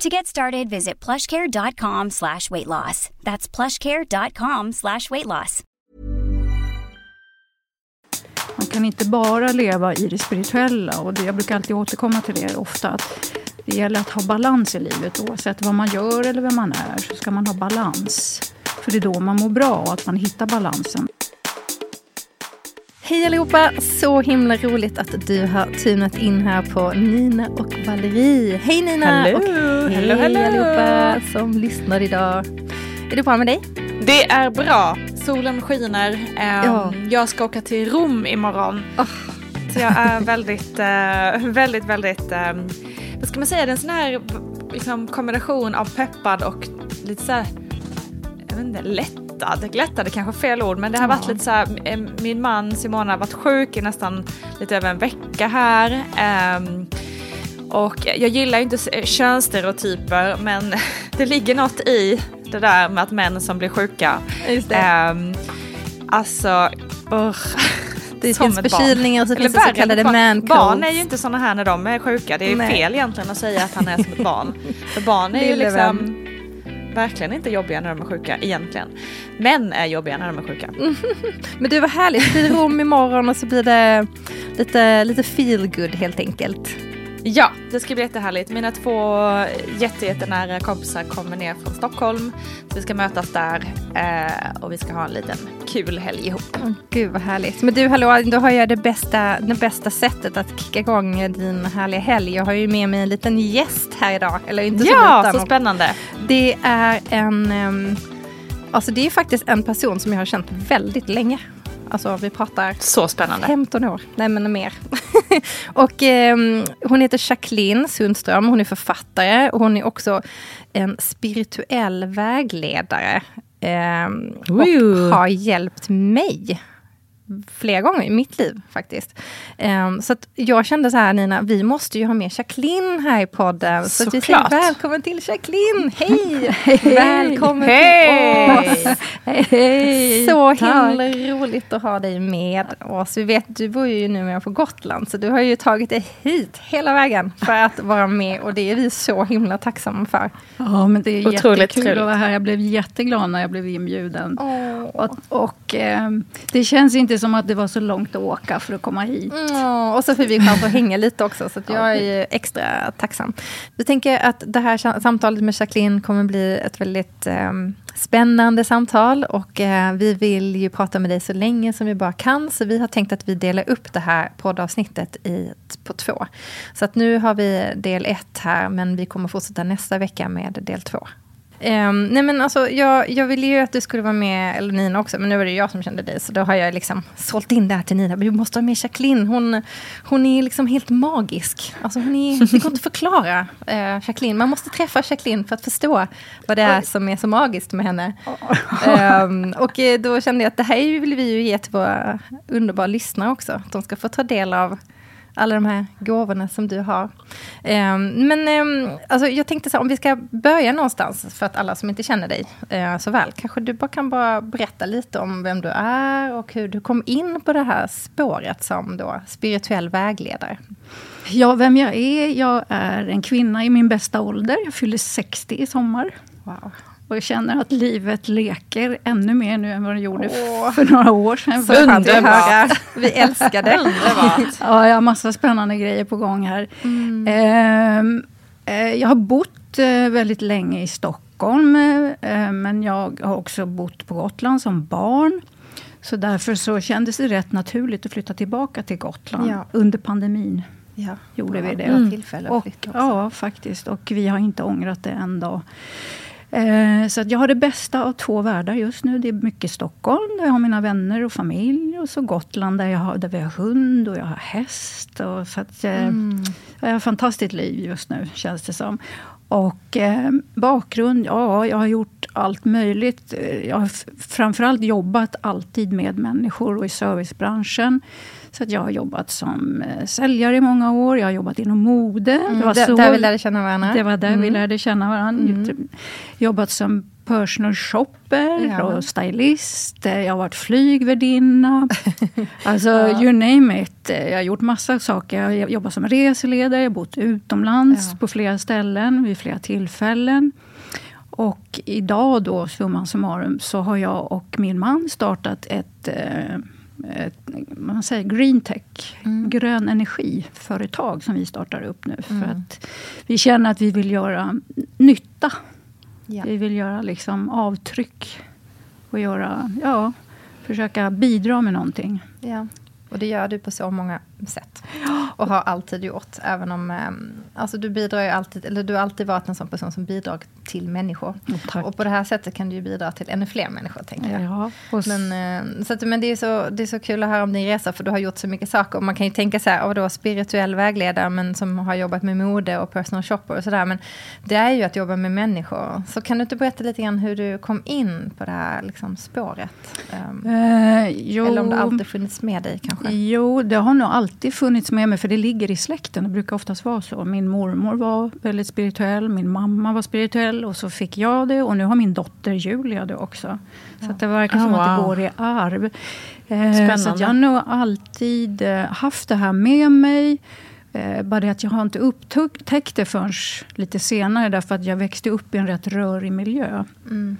To get started, visit plushcare.com slash weight loss. That's plushcare.com slash weight loss. Man kan inte bara leva i det spirituella och det, jag brukar alltid återkomma till det ofta. Att det gäller att ha balans i livet. Oavsett vad man gör eller vem man är så ska man ha balans. För det är då man mår bra och att man hittar balansen. Hej allihopa! Så himla roligt att du har tunat in här på Nina och Valerie. Hej Nina! Hello. Och hej Hello, hello. allihopa som lyssnar idag. Är det bra med dig? Det är bra. Solen skiner. Ehm, Ja. Jag ska åka till Rom imorgon. Så jag är väldigt, eh, väldigt, väldigt, ehm, vad ska man säga, det är en sån här liksom, kombination av peppad och lite så här, jag vet inte, lättad. Lättad är kanske fel ord, men det har varit lite så här, eh, min man Simona har varit sjuk i nästan lite över en vecka här. Ehm, och jag gillar ju inte s- könsstereotyper, men det ligger något i det där med att män som blir sjuka Just Um, alltså, uh, Det som finns förkylningar och så finns det så kallade barn- man Barn är ju inte sådana här när de är sjuka. Det är ju fel egentligen att säga att han är som ett barn. För barn är ju liksom verkligen inte jobbiga när de är sjuka egentligen. Män är jobbiga när de är sjuka. Men du, vad härligt. Det blir Rom imorgon och så blir det lite, lite feel good helt enkelt. Ja, det ska bli jättehärligt. Mina två jätte, jättenära kompisar kommer ner från Stockholm. Så vi ska mötas där eh, och vi ska ha en liten kul helg ihop. Åh, Gud vad härligt. Men du hallå, då har jag det bästa, det bästa sättet att kicka igång din härliga helg. Jag har ju med mig en liten gäst här idag. Eller inte så Ja, liten. så spännande. Det är en, ehm, alltså det är faktiskt en person som jag har känt väldigt länge. Alltså vi pratar Så spännande. 15 år, nej men mer. och ehm, hon heter Jacqueline Sundström, hon är författare och hon är också en spirituell vägledare. ehm, och har hjälpt mig flera gånger i mitt liv faktiskt. Ehm, så jag kände så här Nina, vi måste ju ha med Jacqueline här i podden. Så att vi säger välkommen till Jacqueline, hej! Välkommen Hej! till oss! Hej! Så tack. himla roligt att ha dig med oss. Vi vet, du bor ju numera på Gotland, så du har ju tagit dig hit hela vägen för att vara med och det är vi så himla tacksamma för. Ja, men det är Otroligt jättekul trevligt. att vara här. Jag blev jätteglad när jag blev inbjuden. Och, och ehm, det känns inte som att det var så långt att åka för att komma hit. Mm, och så får vi chans att hänga lite också, så jag är extra tacksam. Vi tänker att det här sa- samtalet med Jacqueline kommer bli ett väldigt ehm, spännande samtal och eh, vi vill ju prata med dig så länge som vi bara kan, så vi har tänkt att vi delar upp det här poddavsnittet i, på två. Så att nu har vi del ett här, men vi kommer fortsätta nästa vecka med del två. Um, nej men alltså, jag, jag ville ju att du skulle vara med, eller Nina också, men nu var det jag som kände dig, så då har jag liksom sålt in det här till Nina. Men du måste ha med Jacqueline, hon, hon är liksom helt magisk. Alltså hon är, det går inte att förklara uh, Jacqueline. Man måste träffa Jacqueline för att förstå vad det är som är så magiskt med henne. Um, och eh, då kände jag att det här vill vi ju ge till våra underbara lyssnare också. Att de ska få ta del av alla de här gåvorna som du har. Ehm, men ehm, alltså, jag tänkte så här, om vi ska börja någonstans, för att alla som inte känner dig eh, så väl, kanske du bara kan bara berätta lite om vem du är och hur du kom in på det här spåret som då spirituell vägledare. Ja, vem jag är? Jag är en kvinna i min bästa ålder. Jag fyller 60 i sommar. Wow. Och jag känner att livet leker ännu mer nu än vad det gjorde Åh. för några år sedan. Så Underbart. Vi älskar det. Underbart. Ja, jag har massa spännande grejer på gång här. Mm. Ehm, eh, jag har bott eh, väldigt länge i Stockholm, eh, men jag har också bott på Gotland som barn. Så därför så kändes det rätt naturligt att flytta tillbaka till Gotland Ja. under pandemin. Ja, Gjorde vi det. Att Och, ja, faktiskt. Och vi har inte ångrat det en dag. Eh, så att jag har det bästa av två världar just nu. Det är mycket Stockholm, där jag har mina vänner och familj. Och så Gotland, där, jag har, där vi har hund och jag har häst. Och så att, eh, Mm. Jag har ett fantastiskt liv just nu, känns det som. Och eh, bakgrund, ja, jag har gjort allt möjligt. Jag har framförallt jobbat alltid med människor och i servicebranschen. Så att jag har jobbat som eh, säljare i många år, jag har jobbat inom mode. Mm, det var så, där vi lärde känna varandra. Det var där mm. vi lärde känna varandra. Mm. Jobbat som personal shopper ja. och stylist. Jag har varit flygvärdinna. alltså, ja. you name it. Jag har gjort massa saker. Jag har jobbat som reseledare, jag har bott utomlands ja. på flera ställen vid flera tillfällen. Och idag då, summan summarum, så har jag och min man startat ett eh, ett, man säger green tech, mm. grön energiföretag som vi startar upp nu. Mm. För att vi känner att vi vill göra nytta. Ja. Vi vill göra liksom avtryck och göra, ja, försöka bidra med någonting. Ja. Och det gör du på så många sätt. Och har alltid gjort. Även om ehm, alltså du bidrar ju alltid, eller du har alltid varit en sån person som bidrar till människor. Oh, och på det här sättet kan du ju bidra till ännu fler människor, tänker jag. Ja, men, ehm, så att, men det är, så, det är så kul att höra om din resa, för du har gjort så mycket saker. Och man kan ju tänka så här, och då spirituell vägledare, men som har jobbat med mode och personal shopper och sådär. Men det är ju att jobba med människor. Så kan du inte berätta lite grann hur du kom in på det här liksom, spåret? Um, uh, eller om det alltid funnits med dig kanske? Jo, det har nog alltid funnits med mig, för det ligger i släkten. Det brukar oftast vara så. Min mormor var väldigt spirituell, min mamma var spirituell och så fick jag det. Och nu har min dotter Julia det också. Ja. Så det verkar oh, som wow. att det går i arv. Spännande. Så jag har nog alltid eh, haft det här med mig. Eh, bara det att jag har inte upptäckt det förrän lite senare, därför att jag växte upp i en rätt rörig miljö. Mm.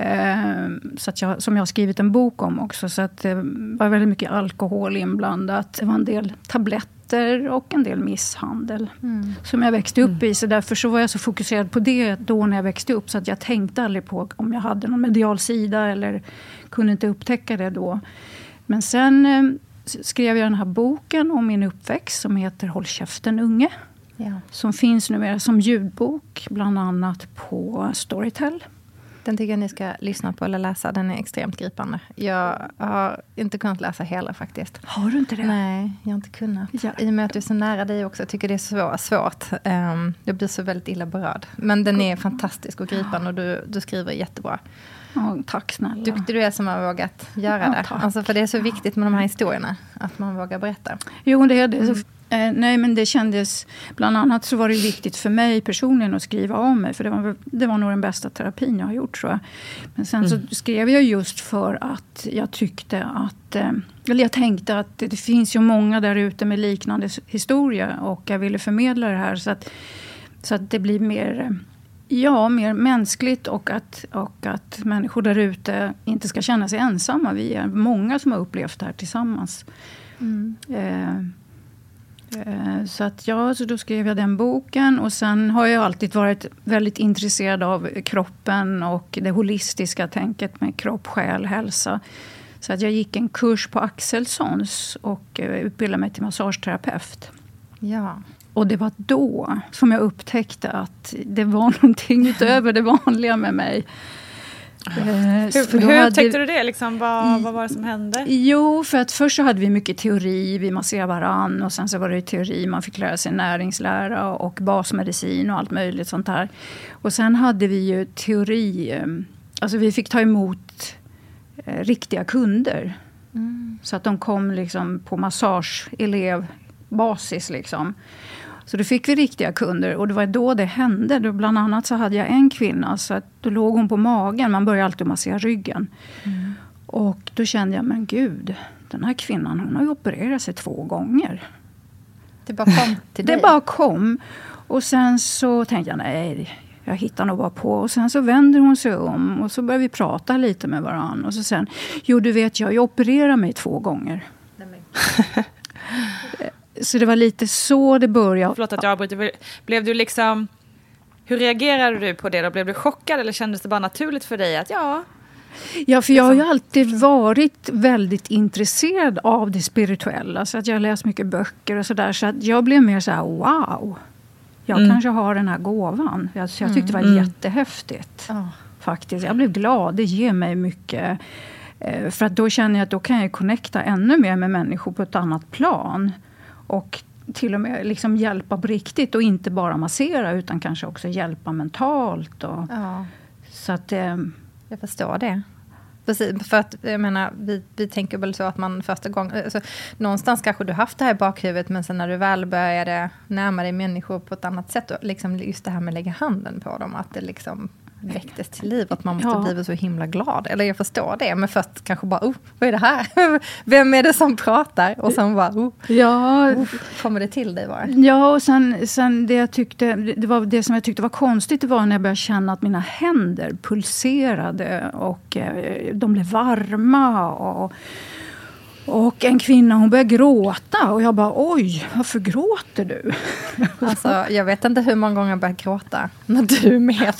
Eh, så att jag, som jag har skrivit en bok om också. Så att det var väldigt mycket alkohol inblandat. Det var en del tabletter och en del misshandel. Mm. Som jag växte upp mm. i. Så därför så var jag så fokuserad på det då när jag växte upp. Så att jag tänkte aldrig på om jag hade någon medial sida. Eller kunde inte upptäcka det då. Men sen eh, skrev jag den här boken om min uppväxt. Som heter Håll käften unge. Ja. Som finns numera som ljudbok. Bland annat på Storytel. Den tycker jag ni ska lyssna på eller läsa. Den är extremt gripande. Jag har inte kunnat läsa hela faktiskt. Har du inte det? Nej, jag har inte kunnat. Ja. I och med att du är så nära dig också. Jag tycker det är så svårt. Um, jag blir så väldigt illa berörd. Men den är fantastisk och gripande och du, du skriver jättebra. Oh, tack snälla. Duktig du är som har vågat göra det. Alltså, för det är så viktigt med de här historierna. Att man vågar berätta. Jo, det är det. Mm. Eh, nej, men det kändes... Bland annat så var det viktigt för mig personligen att skriva om mig. För det var, det var nog den bästa terapin jag har gjort, tror jag. Men sen mm. så skrev jag just för att jag tyckte att... Eh, eller jag tänkte att det, det finns ju många där ute med liknande historia. Och jag ville förmedla det här så att, så att det blir mer... Ja, mer mänskligt och att, och att människor där ute inte ska känna sig ensamma. Vi är många som har upplevt det här tillsammans. Mm. Eh, Eh, så att ja, så då skrev jag den boken. Och sen har jag alltid varit väldigt intresserad av kroppen och det holistiska tänket med kropp, själ, hälsa. Så att jag gick en kurs på Axelssons och eh, utbildade mig till massageterapeut. Ja. Och det var då som jag upptäckte att det var någonting utöver det vanliga med mig. Eh, hur, hur hade, du det? Liksom, vad, vad var det som hände? Jo, för att först så hade vi mycket teori, vi masserade varann och sen så var det teori, man fick lära sig näringslära och basmedicin och allt möjligt sånt där. Och sen hade vi ju teori, eh, alltså vi fick ta emot eh, riktiga kunder. Mm. Så att de kom liksom på massageelevbasis liksom. Så då fick vi riktiga kunder och det var då det hände. Då bland annat så hade jag en kvinna, så att då låg hon på magen. Man börjar alltid massera ryggen. Mm. Och då kände jag, men gud, den här kvinnan hon har ju opererat sig två gånger. Det bara kom till dig? Det bara kom. Och sen så tänkte jag, nej, jag hittar nog bara på. Och sen så vänder hon sig om och så börjar vi prata lite med varandra. Och så sen, jo du vet, jag har ju opererat mig två gånger. Så det var lite så det började. Förlåt att jag avbryter. Blev du liksom... Hur reagerade du på det? Då? Blev du chockad eller kändes det bara naturligt för dig att ja... Ja, för jag har ju liksom. alltid varit väldigt intresserad av det spirituella. Så att jag har läst mycket böcker och sådär. Så att jag blev mer så här, wow. Jag mm. kanske har den här gåvan. Jag, jag tyckte det var mm. jättehäftigt. Oh. Faktiskt. Jag blev glad. Det ger mig mycket. Eh, för att då känner jag att då kan jag connecta ännu mer med människor på ett annat plan. Och till och med liksom hjälpa på riktigt och inte bara massera utan kanske också hjälpa mentalt. Och, ja. Så att... Eh, jag förstår det. Precis, för att jag menar, vi, vi tänker väl så att man första gången... Alltså, någonstans kanske du haft det här i bakhuvudet, men sen när du väl började närma dig människor på ett annat sätt, och liksom just det här med att lägga handen på dem, att det liksom väcktes till liv, att man måste ja. blivit så himla glad. Eller jag förstår det, men först kanske bara, oh, vad är det här? Vem är det som pratar? Och sen bara, oh, ja. oh, kommer det till dig bara? Ja, och sen, sen det jag tyckte, det, var, det som jag tyckte var konstigt, det var när jag började känna att mina händer pulserade och eh, de blev varma. Och, och en kvinna hon började gråta och jag bara oj, varför gråter du? Alltså, jag vet inte hur många gånger jag börjat gråta när du är med.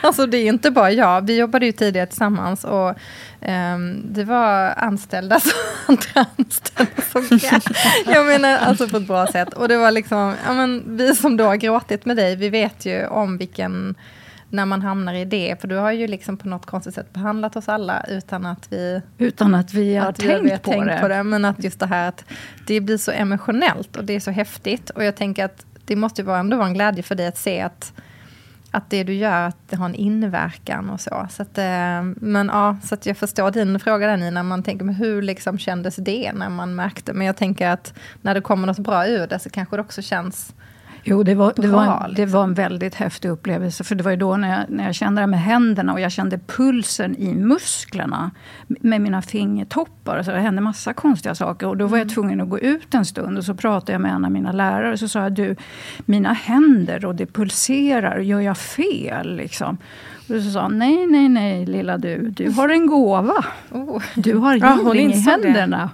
Alltså det är inte bara jag. Vi jobbade ju tidigare tillsammans och ehm, um, det var anställda som andra anställda som Jag menar alltså på ett bra sätt. Och det var liksom, ja, men, vi som då har gråtit med dig, vi vet ju om vilken när man hamnar i det. För du har ju liksom på något konstigt sätt behandlat oss alla utan att vi... Utan att vi har att tänkt, vi har på, tänkt det. på det. Men att just det här att det blir så emotionellt och det är så häftigt. Och jag tänker att det måste vara ändå vara en glädje för dig att se att, att det du gör att det har en inverkan och så. så att, eh, men ja, så att jag förstår din fråga där Nina, man tänker men hur liksom kändes det när man märkte? Men jag tänker att när det kommer något bra ur det så kanske det också känns Jo, det var, det, var, det var en väldigt häftig upplevelse. För det var ju då när jag, när jag kände det med händerna och jag kände pulsen i musklerna med mina fingertoppar. Så det hände massa konstiga saker. Och då var jag mm. tvungen att gå ut en stund och så pratade jag med en av mina lärare. Så sa jag, du, mina händer och det pulserar, gör jag fel? Liksom. Och så sa han, nej, nej, nej lilla du, du har en gåva. Oh. Du har healing ja, i händerna.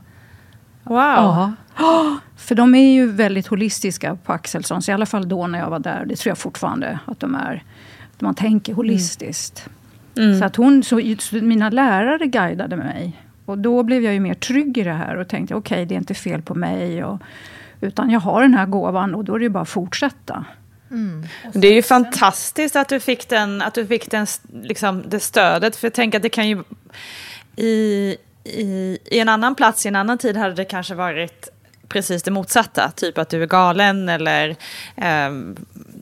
Det. Wow. Ja. För de är ju väldigt holistiska på Axelssons, i alla fall då när jag var där. Det tror jag fortfarande att de är. Att man tänker holistiskt. Mm. Mm. Så att hon, så, mina lärare guidade mig. Och då blev jag ju mer trygg i det här och tänkte okej, okay, det är inte fel på mig. Och, utan jag har den här gåvan och då är det bara att fortsätta. Mm. Det är ju fantastiskt att du fick, den, att du fick den, liksom, det stödet. För jag tänker att det kan ju... I, i, I en annan plats, i en annan tid hade det kanske varit precis det motsatta. Typ att du är galen eller eh,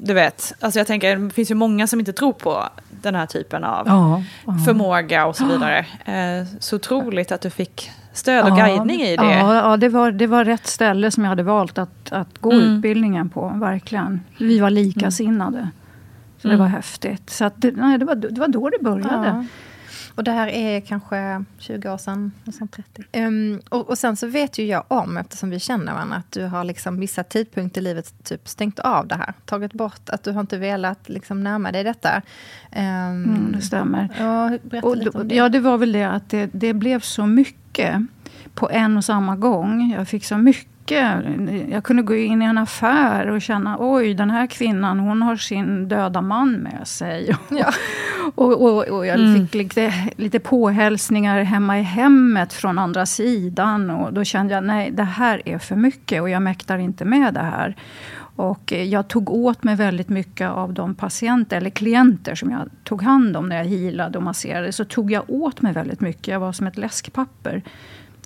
du vet. Alltså jag tänker, det finns ju många som inte tror på den här typen av ja, ja. förmåga och så vidare. Eh, så otroligt att du fick stöd och ja, guidning i det. Ja, ja det, var, det var rätt ställe som jag hade valt att, att gå mm. utbildningen på. Verkligen. Vi var likasinnade. Mm. Så det mm. var häftigt. Så att det, nej, det, var, det var då det började. Och det här är kanske 20 år sedan, nästan 30. Um, och, och, sen så vet ju jag om, eftersom vi känner varandra, att du har liksom vissa tidpunkter i livet typ stängt av det här. Tagit bort, att du har inte velat liksom närma dig detta. Um, mm, det stämmer. Ja, och, lite om det. Ja, det var väl det att det, det blev så mycket på en och samma gång. Jag fick så mycket jag kunde gå in i en affär och känna oj, den här kvinnan hon har sin döda man med sig. Ja. och, och, och, jag mm. fick lite, lite påhälsningar hemma i hemmet från andra sidan. Och då kände jag nej, det här är för mycket och jag mäktar inte med det här. Och jag tog åt mig väldigt mycket av de patienter, eller klienter som jag tog hand om när jag healade och masserade. Så tog jag åt mig väldigt mycket. Jag var som ett läskpapper.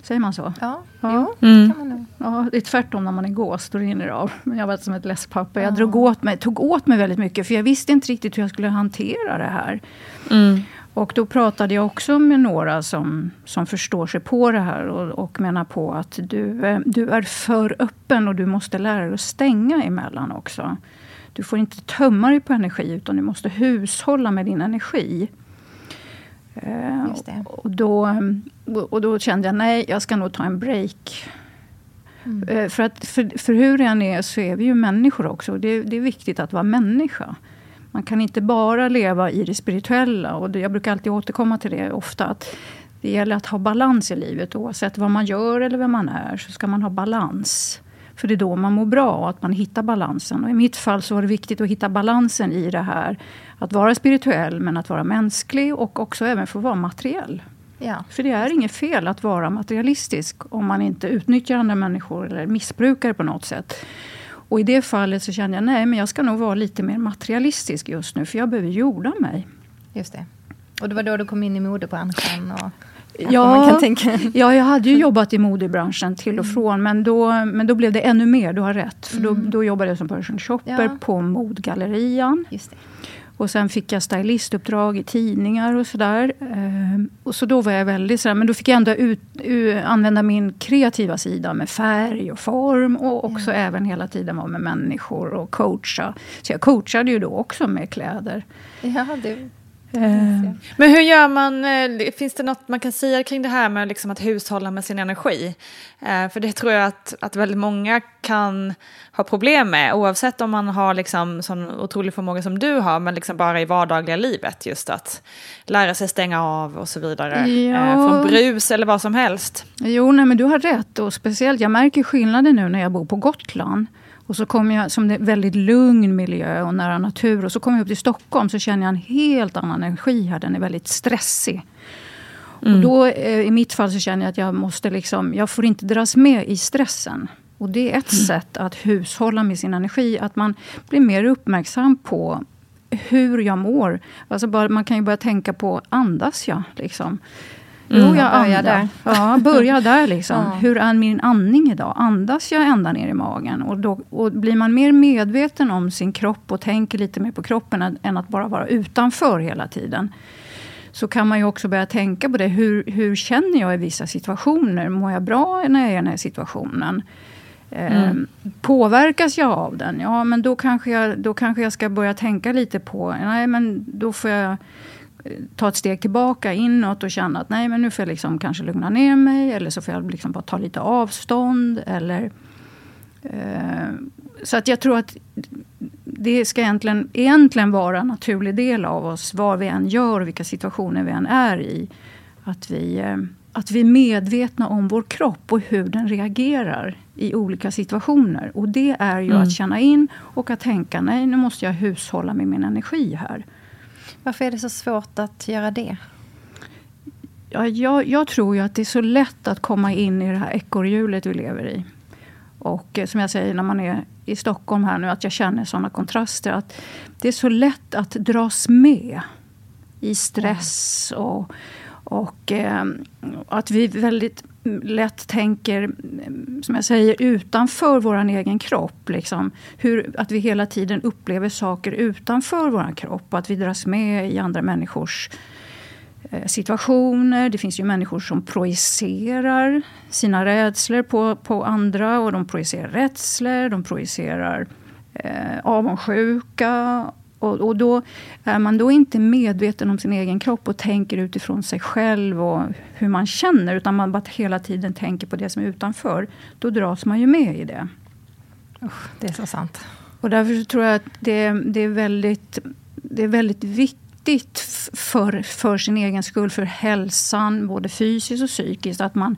Säger man så? Ja, ja. Jo, mm. kan man nog. Ja, det är tvärtom när man är gås, då rinner det av. Men jag var som ett lässpapper. Jag drog åt mig, tog åt mig väldigt mycket, för jag visste inte riktigt hur jag skulle hantera det här. Mm. Och då pratade jag också med några som, som förstår sig på det här och, och menar på att du, eh, du är för öppen och du måste lära dig att stänga emellan också. Du får inte tömma dig på energi, utan du måste hushålla med din energi. Eh, och, då, och då kände jag, nej, jag ska nog ta en break. Mm. Eh, för, att, för, för hur det än är så är vi ju människor också. Det, det är viktigt att vara människa. Man kan inte bara leva i det spirituella. Och det, jag brukar alltid återkomma till det ofta. Att det gäller att ha balans i livet. Oavsett vad man gör eller vem man är, så ska man ha balans. För det är då man mår bra att man hittar balansen. Och I mitt fall så var det viktigt att hitta balansen i det här. Att vara spirituell, men att vara mänsklig och också även få vara materiell. Ja. För det är inget fel att vara materialistisk om man inte utnyttjar andra människor eller missbrukar på något sätt. Och i det fallet så kände jag nej, men jag ska nog vara lite mer materialistisk just nu, för jag behöver jorda mig. Just det. Och det var då du kom in i modebranschen? Och... Ja, ja, jag hade ju jobbat i modebranschen till och mm. från. Men då, men då blev det ännu mer, du har rätt. För då, mm. då jobbade jag som person shopper ja. på modgallerian. Och sen fick jag stylistuppdrag i tidningar och sådär. Eh, och så då var jag väldigt sådär, men då fick jag ändå ut, använda min kreativa sida med färg och form. Och också mm. även hela tiden vara med människor och coacha. Så jag coachade ju då också med kläder. Ja, det. Men hur gör man, eh, finns det något man kan säga kring det här med liksom att hushålla med sin energi? Eh, för det tror jag att, att väldigt många kan ha problem med, oavsett om man har liksom sån otrolig förmåga som du har, men liksom bara i vardagliga livet, just att lära sig stänga av och så vidare, ja. från brus eller vad som helst. Jo, nej, men du har rätt, och speciellt, jag märker skillnaden nu när jag bor på Gotland. Och så kommer jag, som det är väldigt lugn miljö och nära natur. Och så kommer jag upp till Stockholm så känner jag en helt annan energi här. Den är väldigt stressig. Mm. Och då, eh, I mitt fall så känner jag att jag måste liksom, jag får inte dras med i stressen. Och det är ett mm. sätt att hushålla med sin energi. Att man blir mer uppmärksam på hur jag mår. Alltså bara, man kan ju börja tänka på, andas jag? Liksom? Mm. Jo, jag börjar där. Ja, börja där liksom. Ja. Hur är min andning idag? Andas jag ända ner i magen? Och, då, och blir man mer medveten om sin kropp och tänker lite mer på kroppen än att bara vara utanför hela tiden. Så kan man ju också börja tänka på det. Hur, hur känner jag i vissa situationer? Mår jag bra när jag är i den här situationen? Mm. Eh, påverkas jag av den? Ja, men då kanske, jag, då kanske jag ska börja tänka lite på, nej men då får jag ta ett steg tillbaka inåt och känna att nej, men nu får jag liksom kanske lugna ner mig. Eller så får jag liksom bara ta lite avstånd. Eller, eh, så att jag tror att det ska egentligen, egentligen vara en naturlig del av oss, vad vi än gör och vilka situationer vi än är i. Att vi, eh, att vi är medvetna om vår kropp och hur den reagerar i olika situationer. Och det är ju mm. att känna in och att tänka, nej nu måste jag hushålla med min energi här. Varför är det så svårt att göra det? Ja, jag, jag tror ju att det är så lätt att komma in i det här ekorrhjulet vi lever i. Och eh, som jag säger när man är i Stockholm här nu, att jag känner sådana kontraster. Att det är så lätt att dras med i stress och, och eh, att vi väldigt lätt tänker, som jag säger, utanför vår egen kropp. Liksom. Hur, att vi hela tiden upplever saker utanför vår kropp. Att vi dras med i andra människors eh, situationer. Det finns ju människor som projicerar sina rädslor på, på andra. Och de projicerar rädslor, de projicerar eh, avundsjuka och, och, då är man då inte medveten om sin egen kropp och tänker utifrån sig själv och hur man känner, utan man bara hela tiden tänker på det som är utanför. Då dras man ju med i det. Usch, det är så sant. Och därför tror jag att det, det, är, väldigt, det är väldigt viktigt för, för sin egen skull, för hälsan, både fysiskt och psykiskt, att man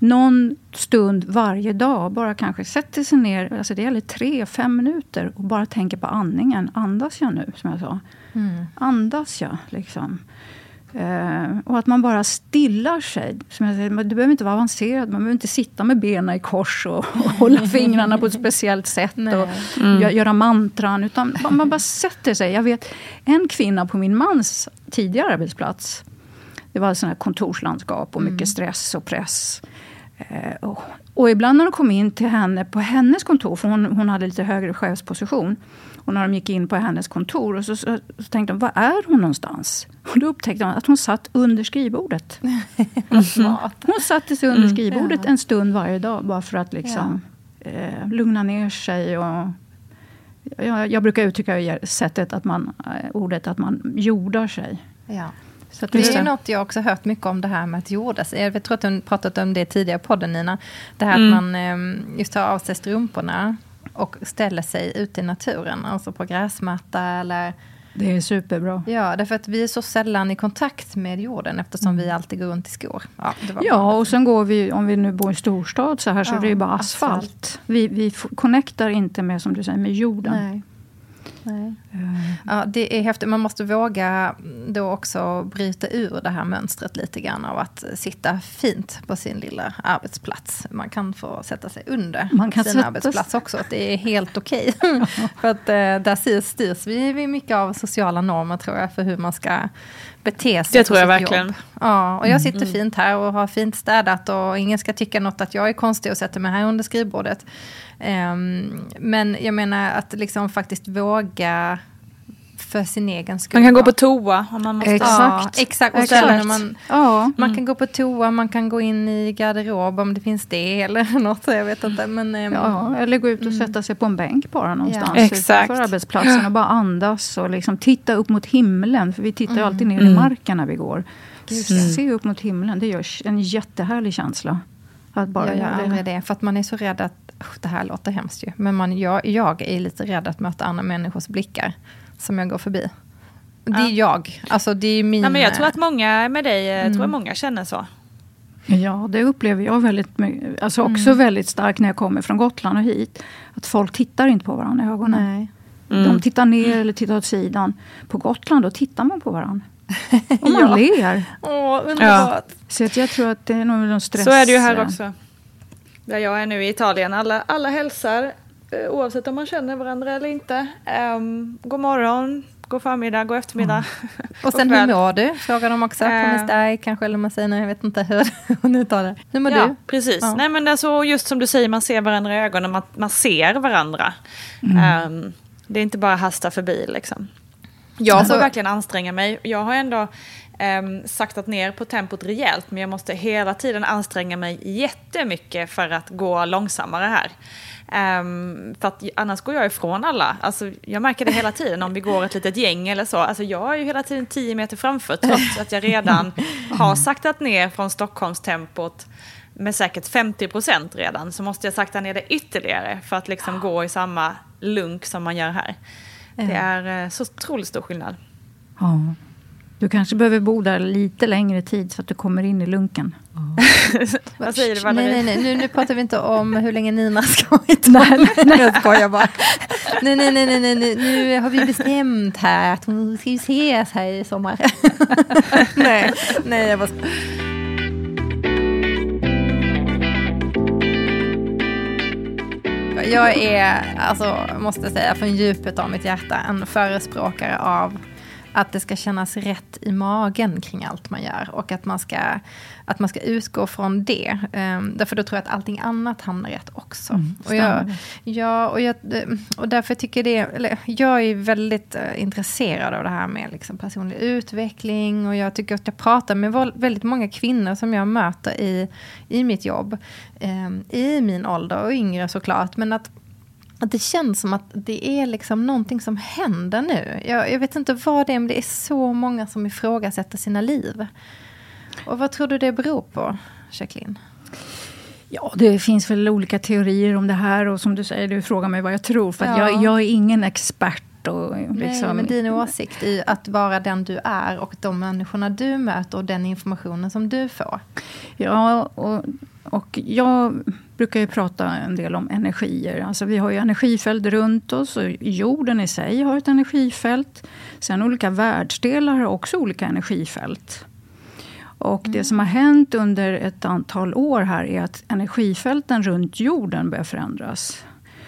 någon stund varje dag bara kanske sätter sig ner, alltså det gäller tre, fem minuter och bara tänker på andningen. Andas jag nu, som jag sa? Mm. Andas jag? Liksom. Uh, och att man bara stillar sig. Som jag säger, det behöver inte vara avancerat. Man behöver inte sitta med benen i kors och, och hålla fingrarna på ett speciellt sätt. och mm. göra mantran. Utan man, man bara sätter sig. Jag vet en kvinna på min mans tidigare arbetsplats. Det var ett kontorslandskap och mycket mm. stress och press. Eh, och, ibland när de kom in till henne på hennes kontor, för hon, hon hade lite högre chefsposition. Och när de gick in på hennes kontor och så, så, så tänkte de, var är hon någonstans? Och då upptäckte de att hon satt under skrivbordet. Mm. Hon satte sig under mm. skrivbordet en stund varje dag bara för att liksom, ja. eh, lugna ner sig. Och, jag, jag brukar uttrycka sättet att man, eh, ordet att man jordar sig. Ja. Så det är något jag också hört mycket om det här med att jorda sig. Jag tror att du pratat om det tidigare i podden Nina. Det här mm. att man ehm, just tar av sig strumporna och ställer sig ute i naturen. Alltså på gräsmatta eller... Det är superbra. Ja, därför att vi är så sällan i kontakt med jorden eftersom vi alltid går runt i skor. Ja, ja och sen går vi, om vi nu bor i storstad så här, så ja, det är bara asfalt. asfalt. Vi, vi connectar inte med, som du säger, med jorden. Nej. Nej. Ja, det är häftigt. Man måste våga då också bryta ur det här mönstret lite grann av att sitta fint på sin lilla arbetsplats. Man kan få sätta sig under Man kan sin sätta... arbetsplats också. Det är helt okej. Okay. för att eh, där styrs vi mycket av sociala normer tror jag för hur man ska bete sig Det tror jag verkligen. Jobb. Ja, och jag sitter mm. fint här och har fint städat och ingen ska tycka något att jag är konstig och sätter mig här under skrivbordet. Um, men jag menar att liksom faktiskt våga för sin egen skull. Man kan gå på toa om man måste. Exakt. Ja, exakt. Och Exakt. Man, Ja. man kan gå på toa, man kan gå in i garderob om det finns det eller något. Jag vet inte. Men, ehm, Ja, eller gå ut och sätta sig på en bänk bara någonstans Ja. Exakt. utanför arbetsplatsen och bara andas och liksom titta upp mot himlen. För vi tittar ju alltid ner i Mm. marken när vi går. Gud, Se upp mot himlen, det gör en jättehärlig känsla. Att bara jag gör aldrig det. För att man är så rädd att, usch, det här låter hemskt ju. Men man, jag, jag är lite rädd att möta andra människors blickar. Som jag går förbi. Det är Ja. jag. Alltså det är min... Ja, men jag tror att många med dig, jag tror Mm. att många känner så. Ja, det upplever jag väldigt mycket. Alltså Mm. också väldigt starkt när jag kommer från Gotland och hit. Att folk tittar inte på varandra i ögonen. Nej. Mm. De tittar ner eller tittar åt sidan. På Gotland då tittar man på varandra. Och man Ja. ler. Åh, underbart. Så att jag tror att det är nog någon stress. Så är det ju här också. Där jag är nu i Italien. Alla, alla hälsar, eh, oavsett om man känner varandra eller inte. Um, god morgon, god förmiddag, god eftermiddag. Och sen hur mår du? Frågar de också. Eh. Kommer dig kanske, eller man säger nej, jag vet inte hur hon uttalar det. Hur mår ja, du? precis. Ja. Nej, men alltså, just som du säger, man ser varandra i ögonen, man, man ser varandra. Ehm, det är inte bara hasta förbi liksom. Jag Alltså- får verkligen anstränga mig. Jag har ändå um, saktat ner på tempot rejält, men jag måste hela tiden anstränga mig jättemycket för att gå långsammare här. Ehm, för att annars går jag ifrån alla. Alltså, jag märker det hela tiden om vi går ett litet gäng eller så. Alltså, jag är ju hela tiden 10 meter framför trots att jag redan har saktat ner från Stockholmstempot med säkert 50 procent redan. Så måste jag sakta ner det ytterligare för att liksom gå i samma lunk som man gör här. Det är eh, så otroligt stor skillnad. Ja. Du kanske behöver bo där lite längre tid så att du kommer in i lunken. Vad säger du Nej, Valerie? nej, nej. Nu, nu pratar vi inte om hur länge Nina ska i Italien. Jag skojar bara. Nej, nej, nej, nej, nej, nej. Nu har vi bestämt här att hon ska ju ses här i sommar. nej, nej, jag bara Jag är, alltså, måste säga från djupet av mitt hjärta, en förespråkare av att det ska kännas rätt i magen kring allt man gör. Och att man ska, att man ska utgå från det. Um, därför då tror jag att allting annat hamnar rätt också. Mm, och, jag, ja, och, jag, och därför tycker det, eller, jag är väldigt uh, intresserad av det här med liksom, personlig utveckling. Och jag tycker att jag pratar med väldigt många kvinnor som jag möter i, i mitt jobb. Um, I min ålder och yngre såklart. Men att att det känns som att det är liksom någonting som händer nu. Jag, jag vet inte vad det är, men det är så många som ifrågasätter sina liv. Och vad tror du det beror på, Jacqueline? Ja, det finns väl olika teorier om det här. Och som du säger, du frågar mig vad jag tror. För att Ja. jag, jag är ingen expert. Och Nej, liksom, men din åsikt i att vara den du är och de människorna du möter och den informationen som du får. Ja, och, och jag brukar ju prata en del om energier. Alltså vi har ju energifält runt oss och jorden i sig har ett energifält. Sen olika världsdelar har också olika energifält. Och det som har hänt under ett antal år här är att energifälten runt jorden börjar förändras.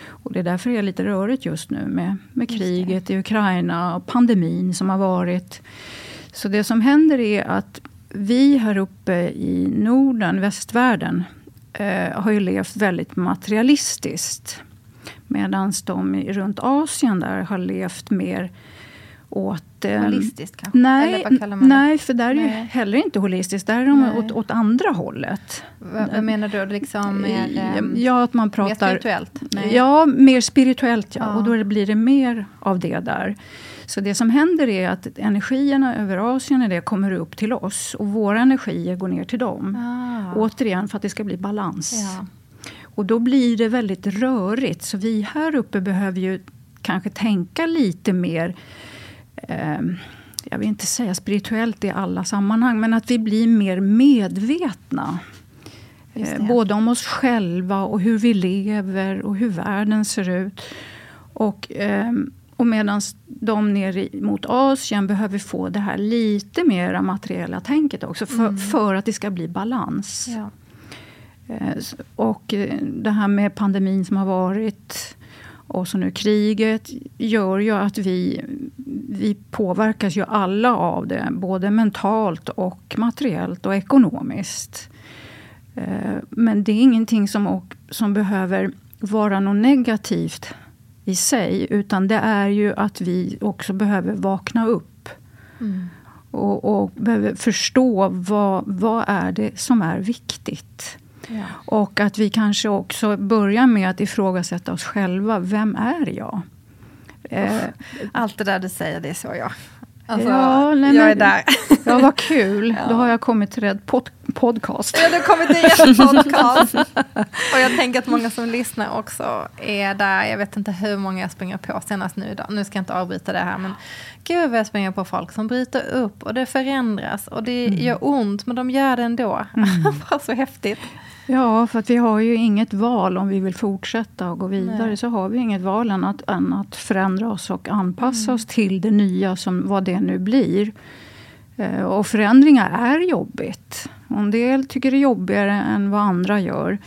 Och det är därför det är lite rörigt just nu med, med kriget i Ukraina och pandemin som har varit. Så det som händer är att vi här uppe i Norden, västvärlden, eh, har ju levt väldigt materialistiskt. Medan de runt Asien där har levt mer åt... eh, Holistiskt kanske? Nej, nej, för där är ju Nej. heller inte holistiskt. Där är de Nej. åt, åt andra hållet. Vad, vad menar du? Liksom mer, ehm, ja, att man mer pratar... spirituellt? Nej. Ja, mer spirituellt. Ja. Ja. Och då blir det mer av det där. Så det som händer är att energierna över Asien det kommer upp till oss. Och våra energier går ner till dem. Ah. Återigen för att det ska bli balans. Ja. Och då blir det väldigt rörigt. Så vi här uppe behöver ju kanske tänka lite mer eh, jag vill inte säga spirituellt i alla sammanhang, men att vi blir mer medvetna. Eh, både om oss själva och hur vi lever och hur världen ser ut. Och, ehm, och medan de nere i- mot Asien behöver få det här lite mer materiella tänket också för, för att det ska bli balans. Ja. Eh, Och eh, det här med pandemin som har varit och så nu kriget gör ju att vi, vi påverkas ju alla av det. Både mentalt och materiellt och ekonomiskt. Eh, Men det är ingenting som, som behöver vara något negativt i sig. Utan det är ju att vi också behöver vakna upp. Mm. Och, och, behöver förstå vad, vad är det som är viktigt. Ja. Och att vi kanske också börjar med att ifrågasätta oss själva. Vem är jag? Eh, Allt det där du säger, det är så jag. Alltså, ja, nej, jag är där. Ja, vad kul. Ja. Då har jag kommit till rätt pod podcast. Ja, du har kommit till rätt podcast. Och jag tänker att många som lyssnar också är där. Jag vet inte hur många jag springer på senast nu idag. Nu ska jag inte avbryta det här. Men gud vad jag springer på folk som bryter upp och det förändras. Och det mm. gör ont, men de gör det ändå. Mm. Bara så häftigt. Ja, för att vi har ju inget val om vi vill fortsätta och gå vidare. Nej. Så har vi inget val än att, än att förändra oss och anpassa mm. oss till det nya, som vad det nu blir. Eh, och förändringar är jobbigt. En del tycker det är jobbigare än vad andra gör.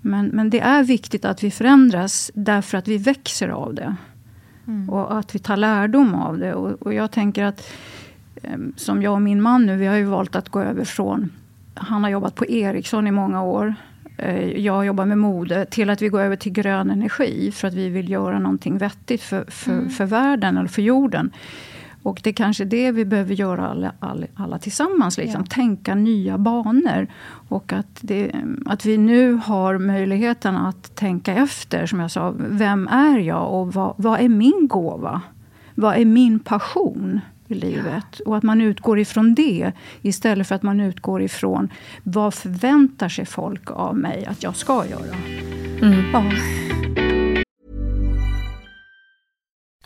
Men, men det är viktigt att vi förändras därför att vi växer av det. Mm. Och att vi tar lärdom av det. Och, och jag tänker att, eh, som jag och min man nu, vi har ju valt att gå över från han har jobbat på Ericsson i många år. Eh, jag jobbar med mode. Till att vi går över till grön energi. För att vi vill göra någonting vettigt för, för, mm. för världen eller för jorden. Och det är kanske det vi behöver göra alla, alla, alla tillsammans. Liksom. Ja. Tänka nya banor. Och att, det, att vi nu har möjligheten att tänka efter. Som jag sa, vem är jag och vad, vad är min gåva? Vad är min passion? I livet. Och att man utgår ifrån det istället för att man utgår ifrån vad förväntar sig folk av mig att jag ska göra. Mm. Ja.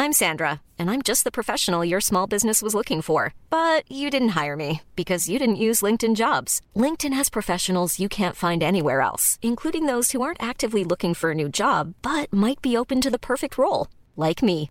I'm Sandra and I'm just the professional your small business was looking for. But you didn't hire me because you didn't use LinkedIn jobs. LinkedIn has professionals you can't find anywhere else, including those who aren't actively looking for a new job but might be open to the perfect role, like me.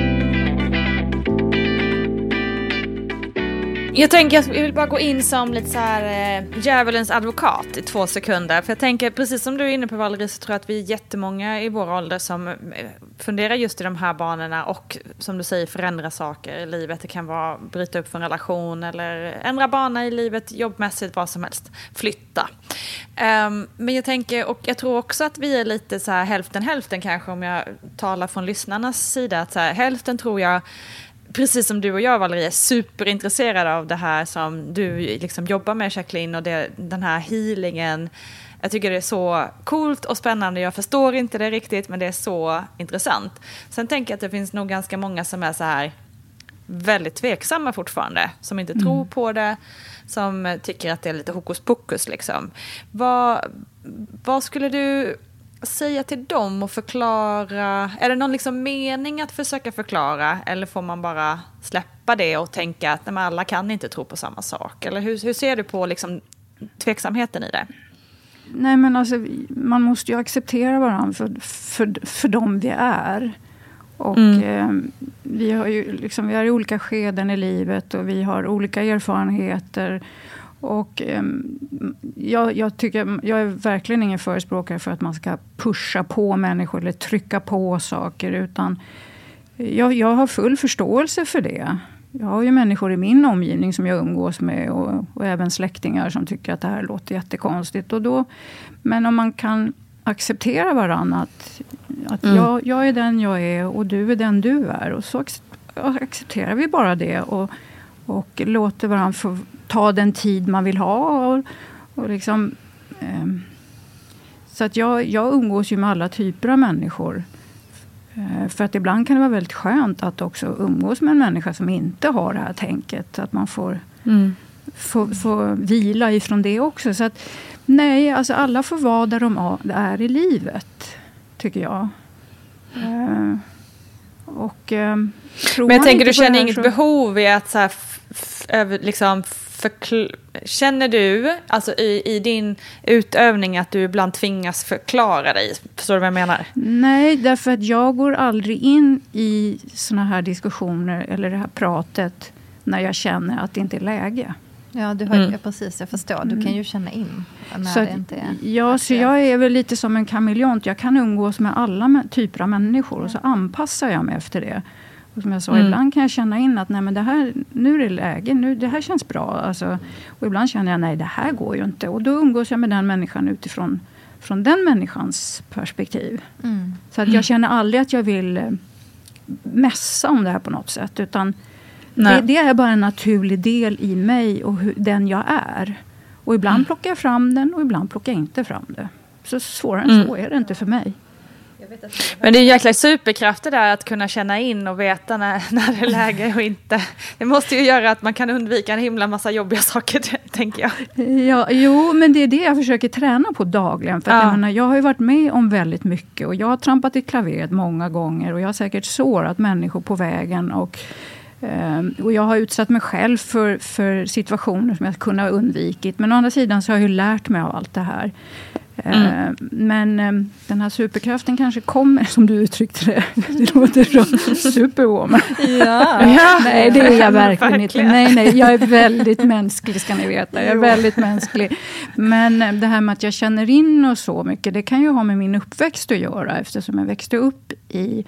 Jag tänker jag vill bara gå in som lite så här eh, djävulens advokat i två sekunder. För jag tänker, precis som du är inne på Valerie, så tror jag att vi är jättemånga i vår ålder som eh, funderar just i de här banorna och som du säger förändra saker i livet. Det kan vara bryta upp från relation eller ändra bana i livet, jobbmässigt, vad som helst. Flytta. Um, men jag tänker, och jag tror också att vi är lite så här hälften hälften kanske om jag talar från lyssnarnas sida. Att så här, hälften tror jag precis som du och jag Valerie, är superintresserade av det här som du liksom jobbar med Jacqueline och det, den här healingen. Jag tycker det är så coolt och spännande. Jag förstår inte det riktigt men det är så intressant. Sen tänker jag att det finns nog ganska många som är så här väldigt tveksamma fortfarande. Som inte mm. tror på det. Som tycker att det är lite hokus pokus liksom. Vad, vad skulle du säga till dem och förklara? Är det någon liksom mening att försöka förklara eller får man bara släppa det och tänka att nej, alla kan inte tro på samma sak? Eller hur, hur ser du på liksom tveksamheten i det? Nej men alltså, man måste ju acceptera varandra för, för, för dem vi är. Och mm. eh, vi, har ju liksom, vi är i olika skeden i livet och vi har olika erfarenheter. Och, eh, jag, jag, tycker, jag är verkligen ingen förespråkare för att man ska pusha på människor eller trycka på saker. Utan jag, jag har full förståelse för det. Jag har ju människor i min omgivning som jag umgås med och, och även släktingar som tycker att det här låter jättekonstigt. Och då, men om man kan acceptera varandra. Att, att mm. jag, jag, är den jag är och du är den du är. Och så accepterar vi bara det. Och, och låter varandra få ta den tid man vill ha. Och, och liksom, eh, så att jag, jag umgås ju med alla typer av människor. Eh, för att ibland kan det vara väldigt skönt att också umgås med en människa som inte har det här tänket. Att man får, mm. får, får vila ifrån det också. Så att, Nej, alltså alla får vara där de är i livet, tycker jag. Uh, och, uh, Men jag tänker, du känner inget så... behov i att så här, liksom, Känner du, alltså i, i din utövning, att du ibland tvingas förklara dig? Förstår du vad jag menar? Nej, därför att jag går aldrig in i såna här diskussioner eller det här pratet när jag känner att det inte är läge. Ja, du har, mm. precis, jag förstår. Du kan ju känna in när så det inte är Ja, så jag är väl lite som en kameleont. Jag kan umgås med alla typer av människor och så anpassar jag mig efter det. Och som jag sa, mm. ibland kan jag känna in att nej, men det här, nu är det läge, nu, det här känns bra. Alltså, och ibland känner jag nej, det här går ju inte. Och då umgås jag med den människan utifrån från den människans perspektiv. Mm. Så att jag känner aldrig att jag vill eh, mässa om det här på något sätt. Utan det, det, är bara en naturlig del i mig och hur, den jag är. Och ibland mm. plockar jag fram den och ibland plockar jag inte fram det. Så svårare än mm. så är det inte för mig. Men det är en jäkla superkraft det där att kunna känna in och veta när, när det är läge och inte. Det måste ju göra att man kan undvika en himla massa jobbiga saker, tänker jag. Ja, jo, men det är det jag försöker träna på dagligen. För ja. jag, menar, jag har ju varit med om väldigt mycket och jag har trampat i klaveret många gånger och jag har säkert sårat människor på vägen. Och Ehm, och jag har utsatt mig själv för, för situationer som jag kunde ha undvikit. Men å andra sidan så har jag ju lärt mig av allt det här. Ehm, mm. Men ehm, den här superkraften kanske kommer, som du uttryckte det. Det låter som superwoman. Ja. ja. Nej, det är jag verkligen inte. Nej, nej, jag är väldigt mänsklig, ska ni veta. Jag är väldigt mänsklig. Men det här med att jag känner in och så mycket, det kan ju ha med min uppväxt att göra. Eftersom jag växte upp i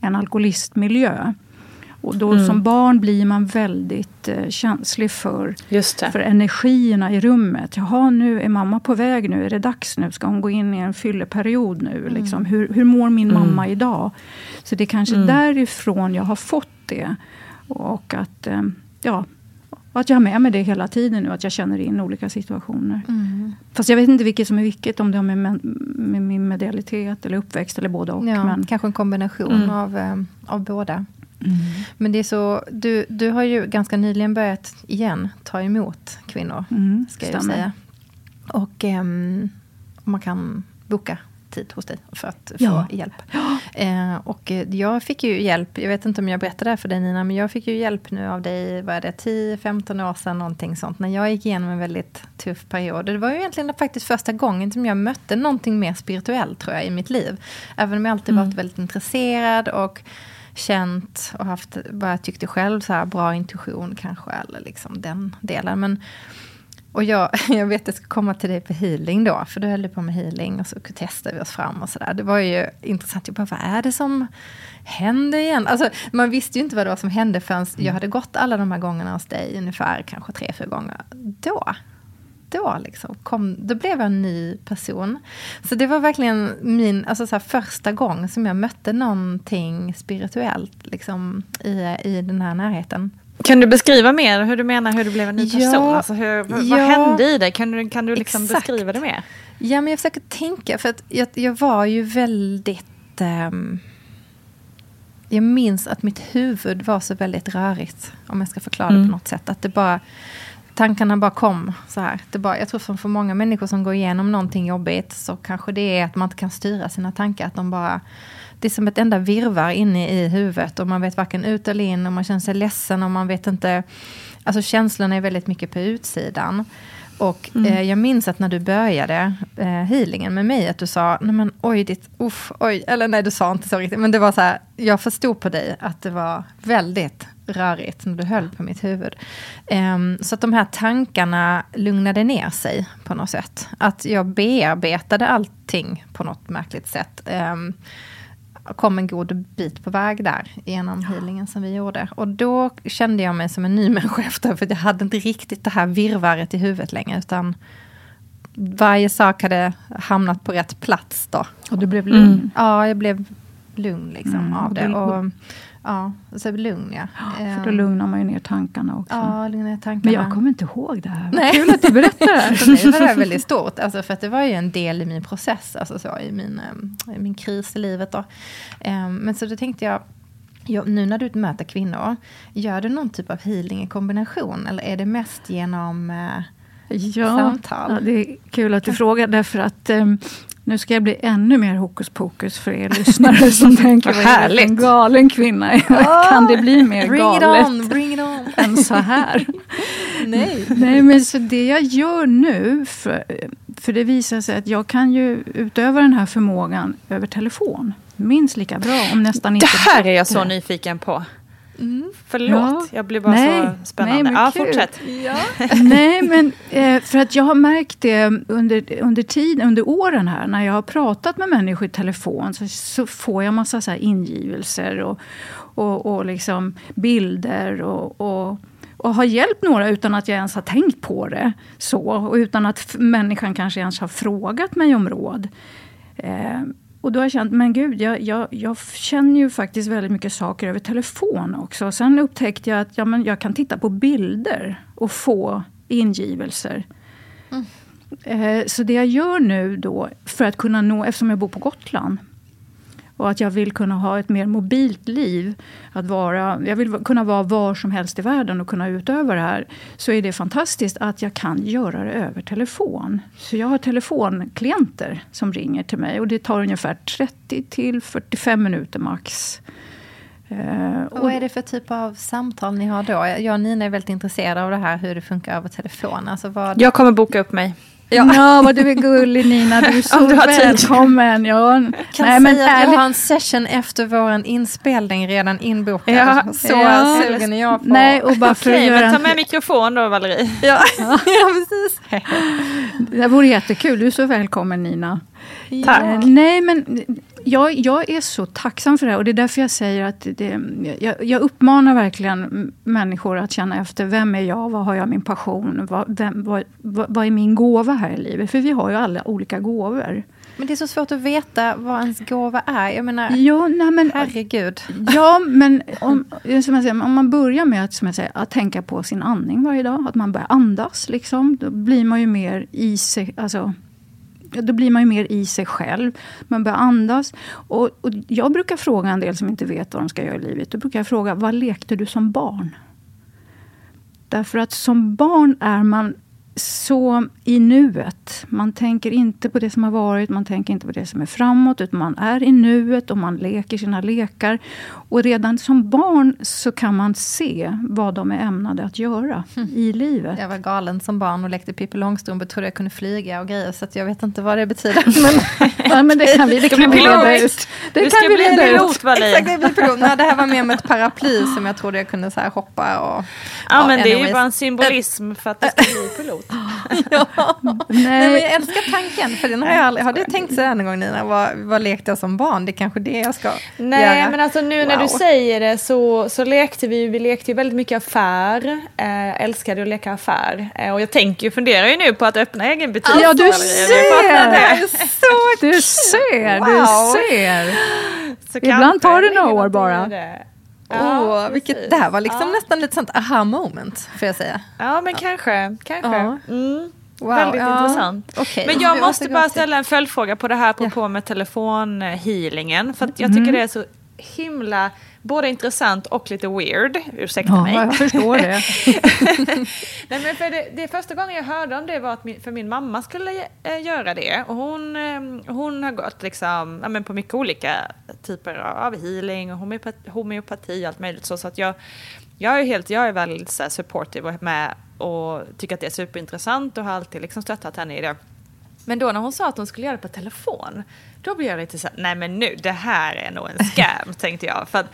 en alkoholistmiljö. Och då mm. som barn blir man väldigt eh, känslig för, för energierna i rummet. Jaha, nu är mamma på väg nu. Är det dags nu? Ska hon gå in i en fylleperiod nu? Mm. Liksom, hur, hur mår min mm. mamma idag? Så det är kanske mm. därifrån jag har fått det. Och att, eh, ja, att jag har med mig det hela tiden nu. Att jag känner in olika situationer. Mm. Fast jag vet inte vilket som är vilket. Om det har med, med min medialitet eller uppväxt eller både och. Ja, men, kanske en kombination mm. av, eh, av båda. Mm. Men det är så, du, du har ju ganska nyligen börjat igen ta emot kvinnor. Mm, ska jag säga. Och um, man kan boka tid hos dig för att ja. få hjälp. Ja. Eh, och jag fick ju hjälp, jag vet inte om jag berättade det för dig Nina, men jag fick ju hjälp nu av dig, vad är det, 10-15 år sedan någonting sånt, när jag gick igenom en väldigt tuff period. Det var ju egentligen faktiskt första gången som jag mötte någonting mer spirituellt tror jag i mitt liv. Även om jag alltid mm. varit väldigt intresserad och känt och haft vad jag tyckte själv, så här, bra intuition kanske, eller liksom den delen. Men, och jag, jag vet att jag ska komma till dig på healing då, för du höll på med healing och så testade vi oss fram och sådär. Det var ju intressant, jag bara, vad är det som händer igen? Alltså, man visste ju inte vad det var som hände förrän jag hade gått alla de här gångerna hos dig, ungefär kanske tre, fyra gånger. Då då, liksom, kom, då blev jag en ny person. Så det var verkligen min alltså så här, första gång som jag mötte någonting spirituellt liksom, i, i den här närheten. Kan du beskriva mer hur du menar hur du blev en ny person? Ja, alltså hur, ja, vad hände i dig? Kan du, kan du liksom beskriva det mer? Ja, men jag försöker tänka, för att jag, jag var ju väldigt... Um, jag minns att mitt huvud var så väldigt rörigt, om jag ska förklara mm. det på något sätt. Att det bara tankarna bara kom så här. Det bara, jag tror för, för många människor som går igenom någonting jobbigt så kanske det är att man inte kan styra sina tankar. Att de bara, det är som ett enda virvar inne i huvudet och man vet varken ut eller in och man känner sig ledsen och man vet inte. Alltså känslorna är väldigt mycket på utsidan. Och mm. eh, jag minns att när du började eh, healingen med mig, att du sa, nej men oj, ditt, uff, oj, eller nej du sa inte så riktigt, men det var så här, jag förstod på dig att det var väldigt rörigt när du höll på mitt huvud. Um, så att de här tankarna lugnade ner sig på något sätt. Att jag bearbetade allting på något märkligt sätt. Um, kom en god bit på väg där genom healingen som vi gjorde. Och då kände jag mig som en ny människa efter, för jag hade inte riktigt det här virvaret i huvudet längre, utan varje sak hade hamnat på rätt plats då. Och du blev lugn? Mm. Ja, jag blev lugn liksom mm, av det. Och, Ja, så lugn ja. ja. För då lugnar man ju ner tankarna också. Ja, lugnar ner tankarna. Men jag kommer inte ihåg det här. Nej. Kul att du berättar det här. för mig var det väldigt stort. Alltså, för det var ju en del i min process. Alltså så, i, min, i min kris i livet. Då. Um, men så då tänkte jag, Ja, nu när du möter kvinnor, gör du någon typ av healing i kombination? Eller är det mest genom... Uh, ja, samtal. Ja, det är kul att du frågar, därför att um, nu ska jag bli ännu mer hokus pokus för er lyssnare som tänker, vad är en galen kvinna är? kan det bli mer bring galet it on, bring it on. än så här? Nej. Nej, men så det jag gör nu, för, för det visar sig att jag kan ju utöva den här förmågan över telefon. Minst lika bra, om nästan inte Det här är jag så nyfiken på. Mm. Förlåt, Ja. jag blir bara Nej, så spännande. nej, men ja, fortsätt. Ja. Nej, men för att jag har märkt det under, under tiden, under åren här, när jag har pratat med människor i telefon, så, så får jag massa så här ingivelser och, och, och liksom bilder och, och och har hjälpt några utan att jag ens har tänkt på det. Så, och utan att människan kanske ens har frågat mig om råd. Eh, och då har jag känt, men gud, jag, jag, jag känner ju faktiskt väldigt mycket saker över telefon också. Sen upptäckte jag att ja, men jag kan titta på bilder och få ingivelser. Eh, så det jag gör nu då, för att kunna nå, eftersom jag bor på Gotland, och att jag vill kunna ha ett mer mobilt liv. Att vara, jag vill kunna vara var som helst i världen och kunna utöva det här. Så är det fantastiskt att jag kan göra det över telefon. Så jag har telefonklienter som ringer till mig. Och det tar ungefär 30 till 45 minuter max. Eh, Och vad är det för typ av samtal ni har då? Jag och Nina är väldigt intresserade av det här, hur det funkar över telefon. Alltså vad... Jag kommer boka upp mig. Ja, vad du är gullig Nina. Du är så Om du har tid. välkommen. Ja. kan Nej, men säga att jag har en session efter vår inspelning redan inbokad. Ja, så ja. sugen är jag på. Nej, och bara för Okej, men ta med mikrofon då Valerie. ja. ja, precis. Det vore jättekul. Du är så välkommen Nina. Tack. Eh, nej, men jag, jag är så tacksam för det här. Och det är därför jag säger att det, jag, jag uppmanar verkligen människor att känna efter. Vem är jag? Vad har jag min passion? Vad, vem, vad, vad är min gåva här i livet? För vi har ju alla olika gåvor. Men det är så svårt att veta vad ens gåva är. Jag menar, Ja, nej, men, herregud. ja, men om, som jag säger, om man börjar med att, som jag säger, att tänka på sin andning varje dag. Att man börjar andas. Liksom, då blir man ju mer i sig. Alltså, då blir man ju mer i sig själv. Man börjar andas. Och, och jag brukar fråga en del som inte vet vad de ska göra i livet. Då brukar jag fråga, vad lekte du som barn? Därför att som barn är man så i nuet. Man tänker inte på det som har varit, man tänker inte på det som är framåt. Utan man är i nuet och man leker sina lekar. Och redan som barn så kan man se vad de är ämnade att göra i livet. Jag var galen som barn och lekte Pippi Långstrump och trodde jag kunde flyga och grejer. Så att jag vet inte vad det betyder. Men Ja, men det kan vi, det Ska kan vi reda ut. Det Du kan ska vi bli reda ut. pilot. Exakt, det blir pilot. Nej, det här var mer med ett paraply som jag trodde jag kunde så här hoppa och... Ja, men det är ju anyways. bara en symbolism för att det ska bli pilot. ja. Nej, men Nej, jag älskar tanken, för den har jag aldrig... Har du tänkt så här någon gång Nina? Vad, vad lekte jag som barn? Det är kanske det jag ska Nej, göra. men alltså nu när. Du säger det så, så lekte vi, vi lekte ju väldigt mycket affär. Eh, älskade att leka affär. Eh, och jag tänker ju, funderar ju nu på att öppna egen butik. Ja, du det. ser! Du ser, Wow. du ser. Så Ibland kanske tar det några år bara. det. Ja, vilket, det här var liksom ja. nästan lite sånt aha moment, får jag säga. Ja, men kanske. kanske. Ja. Mm. Wow, Väldigt ja. intressant. Okej. Men jag måste bara ställa en följdfråga på det här på, Ja. på med telefonhealingen. För jag tycker det är så himla både intressant och lite weird. Ursäkta Ja, mig. jag förstår det. Nej, men för det, det första gången jag hörde om det var att min, för min mamma skulle äh, göra det. Och hon, eh, hon har gått liksom, ja, men på mycket olika typer av healing och homeopati, homeopati och allt möjligt. Så, så att jag, jag är helt, jag är väldigt så här, supportive och med och tycker att det är superintressant och har alltid liksom stöttat henne i det. Men då när hon sa att hon skulle göra det på telefon, då blev jag lite så här, nej men nu, det här är nog en scam, tänkte jag. För att,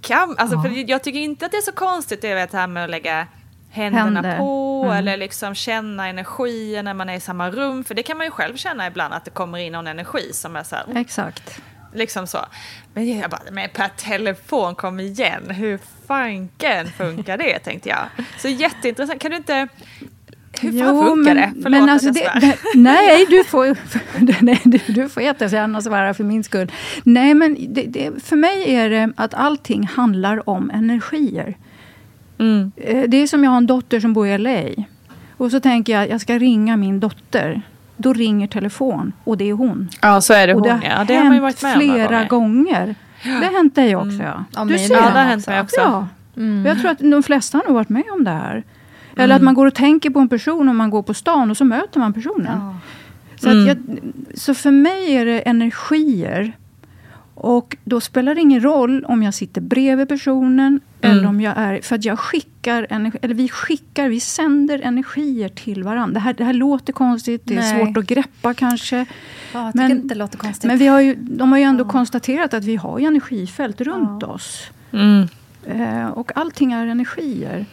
kan, alltså, för jag tycker inte att det är så konstigt det, vet, det här med att lägga händerna Händer. på Mm. eller liksom känna energier när man är i samma rum. För det kan man ju själv känna ibland att det kommer in någon energi som är så här, Exakt. liksom så. Men jag bara, men per telefon, kom igen, hur fanken funkar det, tänkte jag. Så jätteintressant, kan du inte, hur fan funkar det? Förlåt men att alltså jag det, svär. det, nej, du får, nej, du, du får jättegärna svära för min skull. Nej, men det, det, för mig är det att allting handlar om energier. Mm. Eh, Det är som jag har en dotter som bor i LA. Och så tänker jag, jag ska ringa min dotter. Då ringer telefon och det är hon. Ja, så är det och hon, det har, ja. Det har man varit med flera gånger. Det har hänt dig också, ja. Ja, Du ser. Ja, det har hänt mig också. Ja. Mm. Jag tror att de flesta har nog varit med om det här. Eller att man går och tänker på en person om man går på stan och så möter man personen. Ja. Så, att jag, så för mig är det energier. Och då spelar det ingen roll om jag sitter bredvid personen eller om jag är... För att jag skickar energi, eller vi skickar, vi sänder energier till varandra. Det här, det här låter konstigt, det är Nej. svårt att greppa kanske. Ja, Men- inte det låter konstigt. Men vi har ju, de har ju ändå konstaterat att vi har energifält runt oss. Mm. Eh, och allting är energier.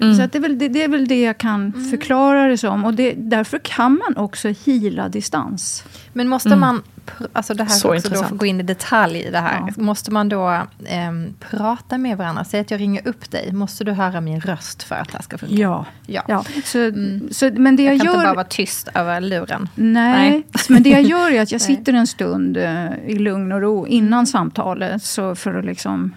Mm. Så att det, är väl, det, det är väl det jag kan förklara det som. Och det, därför kan man också hila distans. Men måste man, pr- alltså det här Så också då för att gå in i detalj i det här. Ja. Måste man då ehm, prata med varandra? Säg att jag ringer upp dig. Måste du höra min röst för att det här ska funka? Ja. Ja. ja. Så, så, men det jag, Jag kan gör... inte bara vara tyst över luren. Nej, Nej. men det jag gör är att jag sitter en stund eh, i lugn och ro innan samtalet. Så för att liksom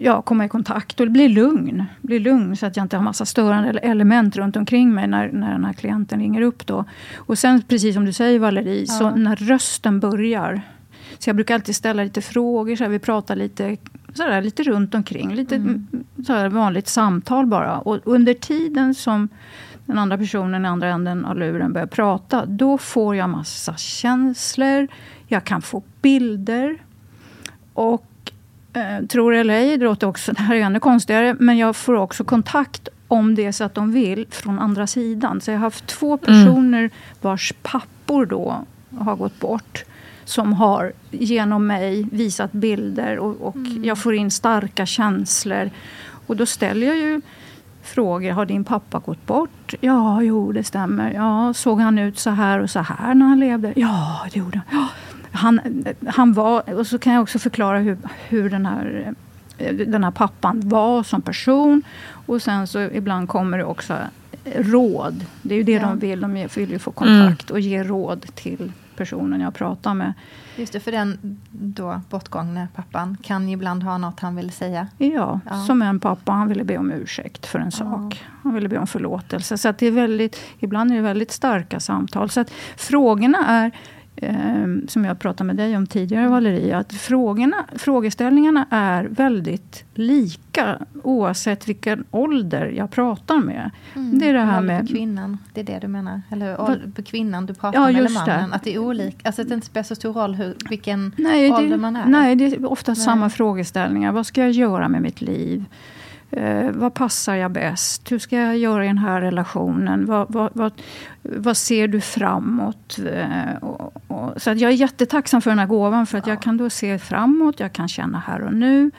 ja, komma i kontakt och bli lugn. Bli lugn så att jag inte har massa störande ele- element runt omkring mig när, när den här klienten ringer upp. Då. Och sen, precis som du säger Valerie, så när rösten börjar. Så jag brukar alltid ställa lite frågor, så här, vi pratar lite, så här, lite runt omkring. Lite mm. så här, vanligt samtal bara. Och under tiden som den andra personen i andra änden av luren börjar prata, då får jag massa känslor. Jag kan få bilder. Och eh, tror eller ej, det låter också, det här är ännu konstigare, men jag får också kontakt om det är så att de vill från andra sidan. Så jag har haft två personer vars pappor då har gått bort som har genom mig visat bilder och, och jag får in starka känslor. Och då ställer jag ju frågor. Har din pappa gått bort? Ja, jo, det stämmer. Ja, såg han ut så här och så här när han levde? Ja, det gjorde han. Ja, han, han var... Och så kan jag också förklara hur, hur den, här, den här pappan var som person. Och sen så ibland kommer det också råd. Det är ju det Ja. de vill. De vill ju få kontakt och ge råd till personen jag pratar med. Just det, för den då bortgångne pappan kan ibland ha något han vill säga. Ja, Ja. som en pappa. Han ville be om ursäkt för en sak. Han ville be om förlåtelse. Så det är väldigt, ibland är det väldigt starka samtal. Så att frågorna är, som jag pratade med dig om tidigare Valeria, att frågorna, frågeställningarna är väldigt lika oavsett vilken ålder jag pratar med. Det är det här med... på kvinnan, det är det du menar? Eller ålder kvinnan du pratar Ja, med, eller just det. mannen? Att det är olika, alltså att det inte spelar så stor roll hur, vilken Nej, ålder det, man är? nej, det är ofta samma frågeställningar. Vad ska jag göra med mitt liv? Eh, vad passar jag bäst? Hur ska jag göra i den här relationen? Vad, vad, vad, vad ser du framåt? Eh, och, och, så att jag är jättetacksam för den här gåvan. För att jag kan då se framåt, jag kan känna här och nu.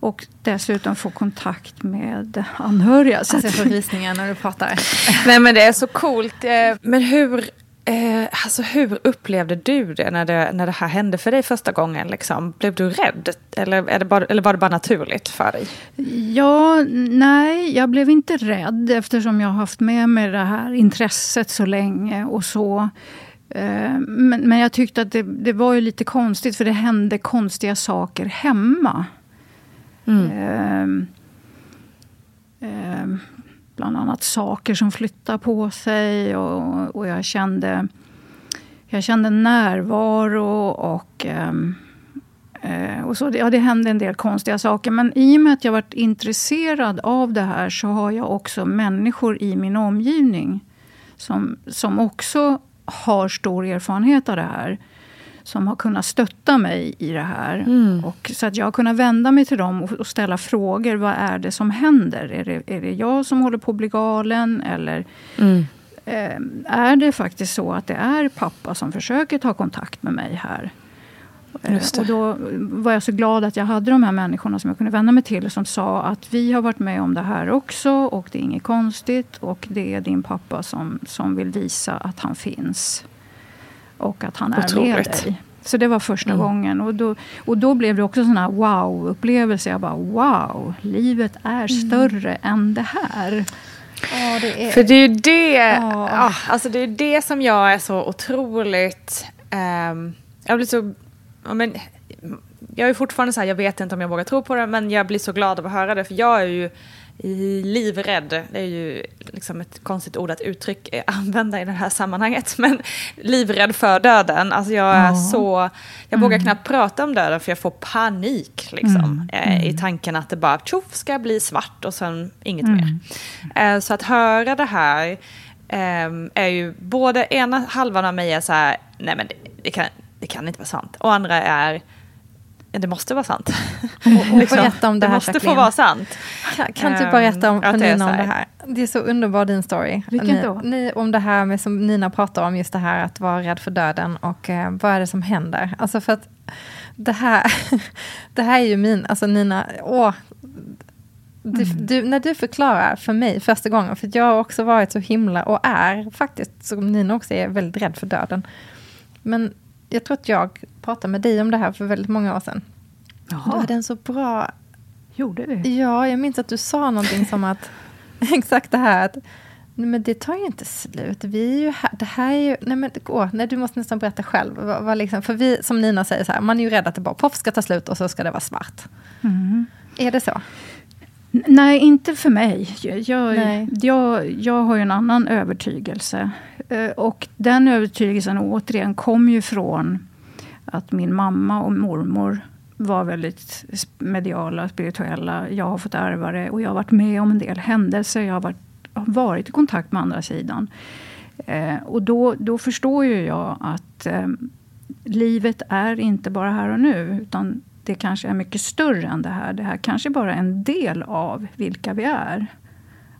Och dessutom få kontakt med anhöriga. Så Alltså jag får rysningar när du pratar. Nej men det är så coolt. Eh, Men hur, eh, alltså, hur upplevde du det när, det när det här hände för dig första gången? Liksom? Blev du rädd? Eller, är det bara, eller var det bara naturligt för dig? Ja, nej, jag blev inte rädd eftersom jag har haft med mig det här intresset så länge och så. Eh, Men, men jag tyckte att det, det var ju lite konstigt för det hände konstiga saker hemma. Ehm, ehm, bland annat saker som flyttade på sig och, och jag kände jag kände närvaro och ehm, Eh, och så, det- ja, det hände en del konstiga saker. Men i och med att jag varit intresserad av det här så har jag också människor i min omgivning som, som också har stor erfarenhet av det här. Som har kunnat stötta mig i det här. Och, så att jag har kunnat vända mig till dem och, och ställa frågor. Vad är det som händer? Är det, är det jag som håller på att bli galen? Eller eh, är det faktiskt så att det är pappa som försöker ta kontakt med mig här? Det. Och då var jag så glad att jag hade de här människorna som jag kunde vända mig till som sa att vi har varit med om det här också och det är inget konstigt och det är din pappa som, som vill visa att han finns. Och att han är med Otroligt. dig. Så det var första gången. Och då, och då blev det också en sån här wow-upplevelse. Jag bara wow, livet är större än det här. Ja, det är... För det är ju det, Ja. ja, alltså det, är det som jag är så otroligt... ehm, jag blir så... ja, Men, jag är fortfarande så här, jag vet inte om jag vågar tro på det, men jag blir så glad av att höra det. För jag är ju livrädd. Det är ju liksom ett konstigt ord att uttryck använda i det här sammanhanget. Men livrädd för döden. Alltså jag är Ja. så... Jag vågar knappt prata om döden för jag får panik. Liksom, Mm, eh, I tanken att det bara tjoff ska bli svart och sen inget Mm. mer. Eh, så att höra det här ehm, är ju både ena halvan av mig är så här, nej men det, det, kan, det kan inte vara sant. Och andra är, det måste vara sant. Och berätta om det, här, måste få Jacqueline. vara sant. Kan, kan du Ehm, berätta om, för det Nina om det här. här? Det är så underbar din story. Vilken ni, då? Ni, om det här med som Nina pratar om, just det här att vara rädd för döden och eh, vad är det som händer? Alltså för att det här, det här är ju min, alltså Nina, åh, du, Mm. du, när du förklarar för mig första gången, för jag har också varit så himla, och är faktiskt, som Nina också är, väldigt rädd för döden. Men jag tror att jag pratade med dig om det här för väldigt många år sedan. Du Jaha, hade en så bra gjorde vi? Ja, jag minns att du sa någonting som att exakt det här att nej, men det tar ju inte slut. Vi är ju här, det här är ju, nej men åh, nej, du måste nästan berätta själv. Vad, vad liksom, för vi, som Nina säger, så här, man är ju rädd att det bara poff ska ta slut och så ska det vara svart. Mm. Är det så? Nej, inte för mig. Jag, Nej. jag, jag har ju en annan övertygelse. Eh, Och den övertygelsen återigen kom ju från att min mamma och mormor var väldigt mediala, spirituella. Jag har fått ärva det och jag har varit med om en del händelser. Jag har varit, varit i kontakt med andra sidan. Eh, och då, då förstår ju jag att eh, livet är inte bara här och nu. Utan det kanske är mycket större än det här. Det här kanske bara är en del av vilka vi är.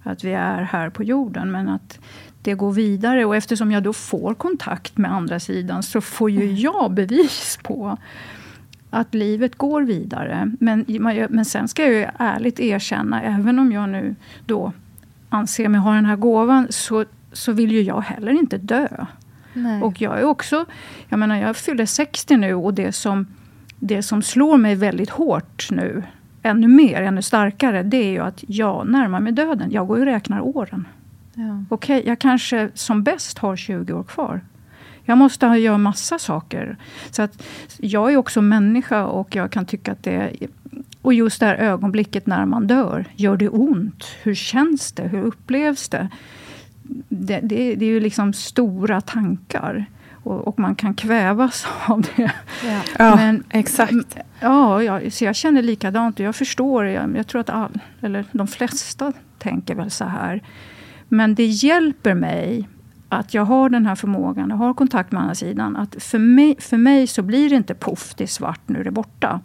Att vi är här på jorden. Men att det går vidare. Och eftersom jag då får kontakt med andra sidan så får ju jag bevis på att livet går vidare. Men, men sen ska jag ju ärligt erkänna, även om jag nu då anser mig ha den här gåvan, så, så vill ju jag heller inte dö. Nej. Och jag är också, jag menar jag fyller 60 nu och det som, det som slår mig väldigt hårt nu, ännu mer, ännu starkare, det är ju att jag närmar mig döden. Jag går och räknar åren. ja. Okej, jag kanske som bäst har 20 år kvar. Jag måste göra massa saker. Så att jag är också människa och jag kan tycka att det. Och just det här ögonblicket när man dör. Gör det ont? Hur känns det? Hur upplevs det? Det, det, det är ju liksom stora tankar. Och, och man kan kvävas av det. Ja. Ja, Men- exakt. Ja, ja, så jag känner likadant. Och jag förstår. Jag, jag tror att all, eller de flesta tänker väl så här. Men det hjälper mig att jag har den här förmågan, jag har kontakt med andra sidan. Att för mig, för mig så blir det inte poff, det är svart, nu är det borta.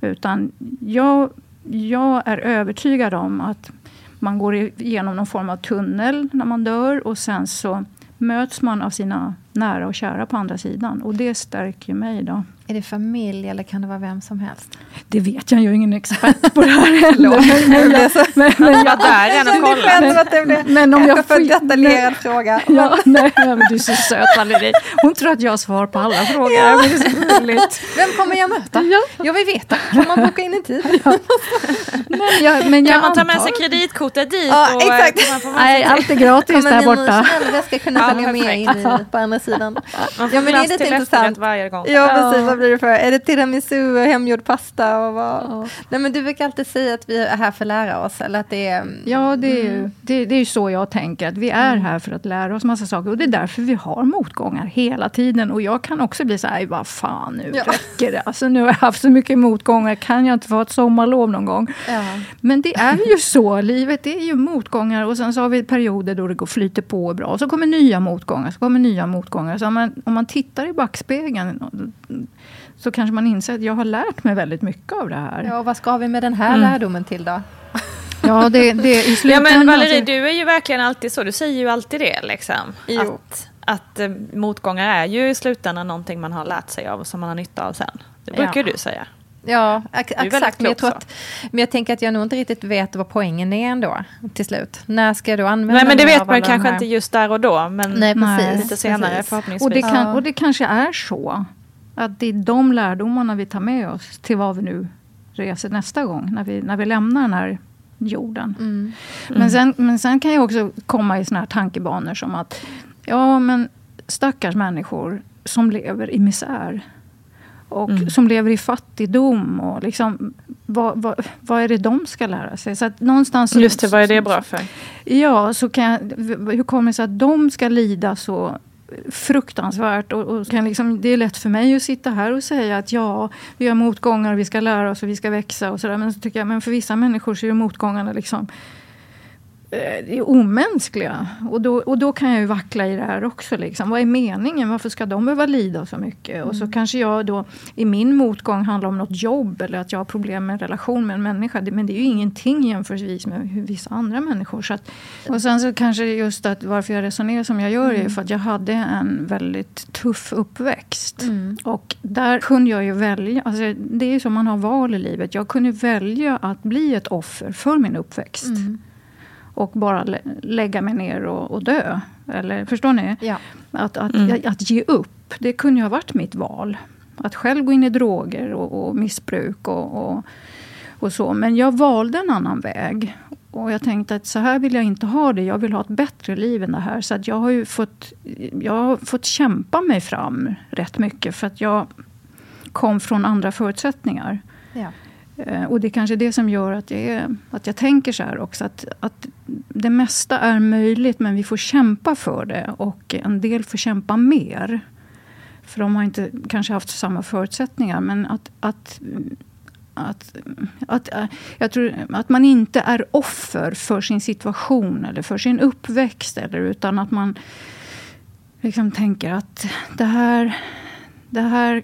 Utan jag, jag är övertygad om att man går igenom någon form av tunnel när man dör. Och sen så möts man av sina nära och kära på andra sidan. Och det stärker mig. då. Är det familj eller kan det vara vem som helst? Det vet jag, jag är ingen expert på det här heller. Men, jag, men, men, Jag var där och kollade. att det blev men om jag får- detaljerad fråga. Ja, nej, men du är så söt Valerie. Hon tror att jag har svar på alla frågor. Men det är så. Vem kommer jag möta? Jag vill veta. Kan man boka in en tid? Men jag, men jag Kan man ta med sig kreditkortet dit? Ja, och, exakt. få med Nej, allt är gratis Kommer där min borta. Chanel-väska kunna Ja, följa med in i, på andra sidan? Man får Ja, men är det inte efterrätt intressant? varje gång. Ja, precis. Vad blir det för? Är det tiramisu och hemgjord pasta? Och vad? Nej, men du brukar alltid säga att vi är här för att lära oss. Eller att det är, Ja, det är, Mm. ju, det, det är ju så jag tänker. Att vi är här för att lära oss massa saker. Och det är därför vi har motgångar hela tiden. Och jag kan också bli så här, vad fan nu Ja. räcker det. Alltså nu har jag haft så mycket motgångar. Kan jag inte få ett sommarlov någon gång? ja. Men det är ju så. Livet är ju motgångar. Och sen så har vi perioder då det går flyter på bra. Och så kommer nya motgångar. Så kommer nya motgångar. Så om man, om man tittar i backspegeln. Så kanske man inser att jag har lärt mig väldigt mycket av det här. ja, och vad ska vi med den här lärdomen till då? Ja, det, det, i Ja slutändan... men Valerie, du är ju verkligen alltid så. Du säger ju alltid det liksom. Jo. Att, att eh, motgångar är ju i slutändan någonting man har lärt sig av och som man har nytta av sen. Det brukar Ja. du säga. Ja, exakt. Men jag, tror att, men jag tänker att jag nog inte riktigt vet vad poängen är ändå till slut. När ska jag då använda Nej men det vet man kanske inte just där och då. Men Nej, precis. lite senare precis. förhoppningsvis. Och det, kan, Ja. och det kanske är så. Att det är de lärdomarna vi tar med oss till vad vi nu reser nästa gång. När vi, när vi lämnar den här jorden. Mm. Men, sen, men sen kan jag också komma i såna här tankebanor som att ja men stackars människor som lever i misär. och mm. som lever i fattigdom. Och liksom, vad, vad, vad, är det de ska lära sig? Så att någonstans, Just det, vad är det bra för? Ja, så kan jag, hur kommer det sig att de ska lida så fruktansvärt. Och, och kan liksom, det är lätt för mig att sitta här och säga att ja, vi har motgångar och vi ska lära oss och vi ska växa. och så där. Men, så tycker jag, men för vissa människor så är motgångarna liksom Eh, är omänskliga. Och då, och då kan jag ju vackla i det här också. Liksom. Vad är meningen? Varför ska de behöva lida så mycket? Mm. Och så mm. kanske jag då i min motgång handlar om något jobb eller att jag har problem med en relation med en människa. Men det är ju ingenting jämförelsevis med vissa andra människor. Så att, och sen så kanske just att varför jag resonerar som jag gör mm. är för att jag hade en väldigt tuff uppväxt. Mm. Och där kunde jag ju välja. Alltså det är ju som man har val i livet. Jag kunde välja att bli ett offer för min uppväxt. Mm och bara lägga mig ner och, och dö. Eller, förstår ni? Ja. Att, att, mm. att, ge upp, det kunde ju ha varit mitt val. Att själv gå in i droger och, och missbruk och, och, och, så. Men jag valde en annan väg. Och jag tänkte att så här vill jag inte ha det. Jag vill ha ett bättre liv än det här. Så att jag har ju fått, jag har fått kämpa mig fram rätt mycket. För att jag kom från andra förutsättningar. Ja. Eh, och det är kanske det som gör att jag, är, att jag tänker så här också. Att, att det mesta är möjligt, men vi får kämpa för det. Och en del får kämpa mer. För de har inte kanske haft samma förutsättningar. Men att, att, att, att, eh, jag tror att man inte är offer för sin situation eller för sin uppväxt. Eller, utan att man liksom tänker att det här, det här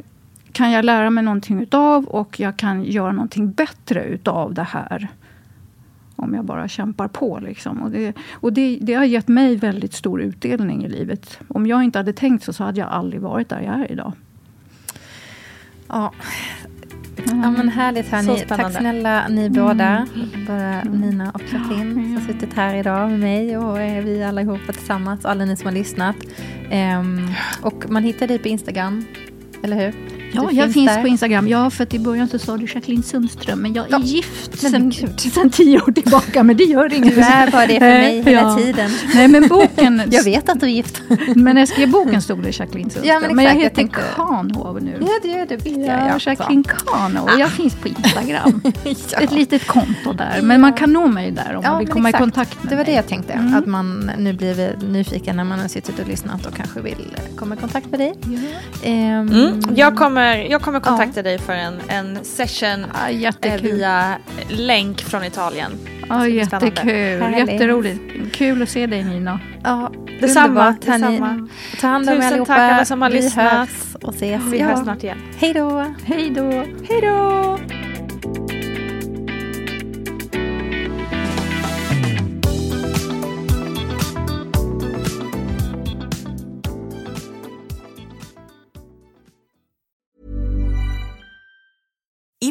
kan jag lära mig någonting utav och jag kan göra någonting bättre utav det här. Om jag bara kämpar på. Liksom. Och, det, och det, det, har gett mig väldigt stor utdelning i livet. Om jag inte hade tänkt så, så hade jag aldrig varit där jag är idag. Ja, Ja, men härligt hörni. Tack snälla ni båda. Mm. Bara Nina och Jacqueline som har suttit här idag med mig och vi allihopa tillsammans. Alla ni som har lyssnat. Um, och man hittar dig på Instagram, eller hur? Ja, jag finns, finns på Instagram. Ja, för att i början så sa du Jacqueline Sundström, men jag är ja. gift sen, sen tio år tillbaka, men det gör inget. Du är bara det för mig hela ja. tiden. Nej, men boken... jag vet att du är gift. men när jag skrev boken stod det Jacqueline Sundström. Ja, men, exakt, men jag heter jag Kahnhov nu. Ja, det gör. Vet jag, ja, Jacqueline Kahnhov. Jag finns på Instagram. ja. Ett litet konto där, men man kan nå mig där om man vill komma exakt. i kontakt med Det var mig. det jag tänkte, mm. att man nu blir nyfiken när man har suttit och lyssnat och kanske vill komma i kontakt med dig. Um, mm. Jag kommer, jag kommer kontakta kontakta dig för en, en session ja, eh, via länk från Italien. Ja, jättekul. Jätteroligt. Kul att se dig Nina. Ja, detsamma. detsamma. Ta hand om Tusen tack alla som har Vi lyssnat. hörs och ses. Vi ja. hörs snart igen. Hej då. Hej då. Hej då.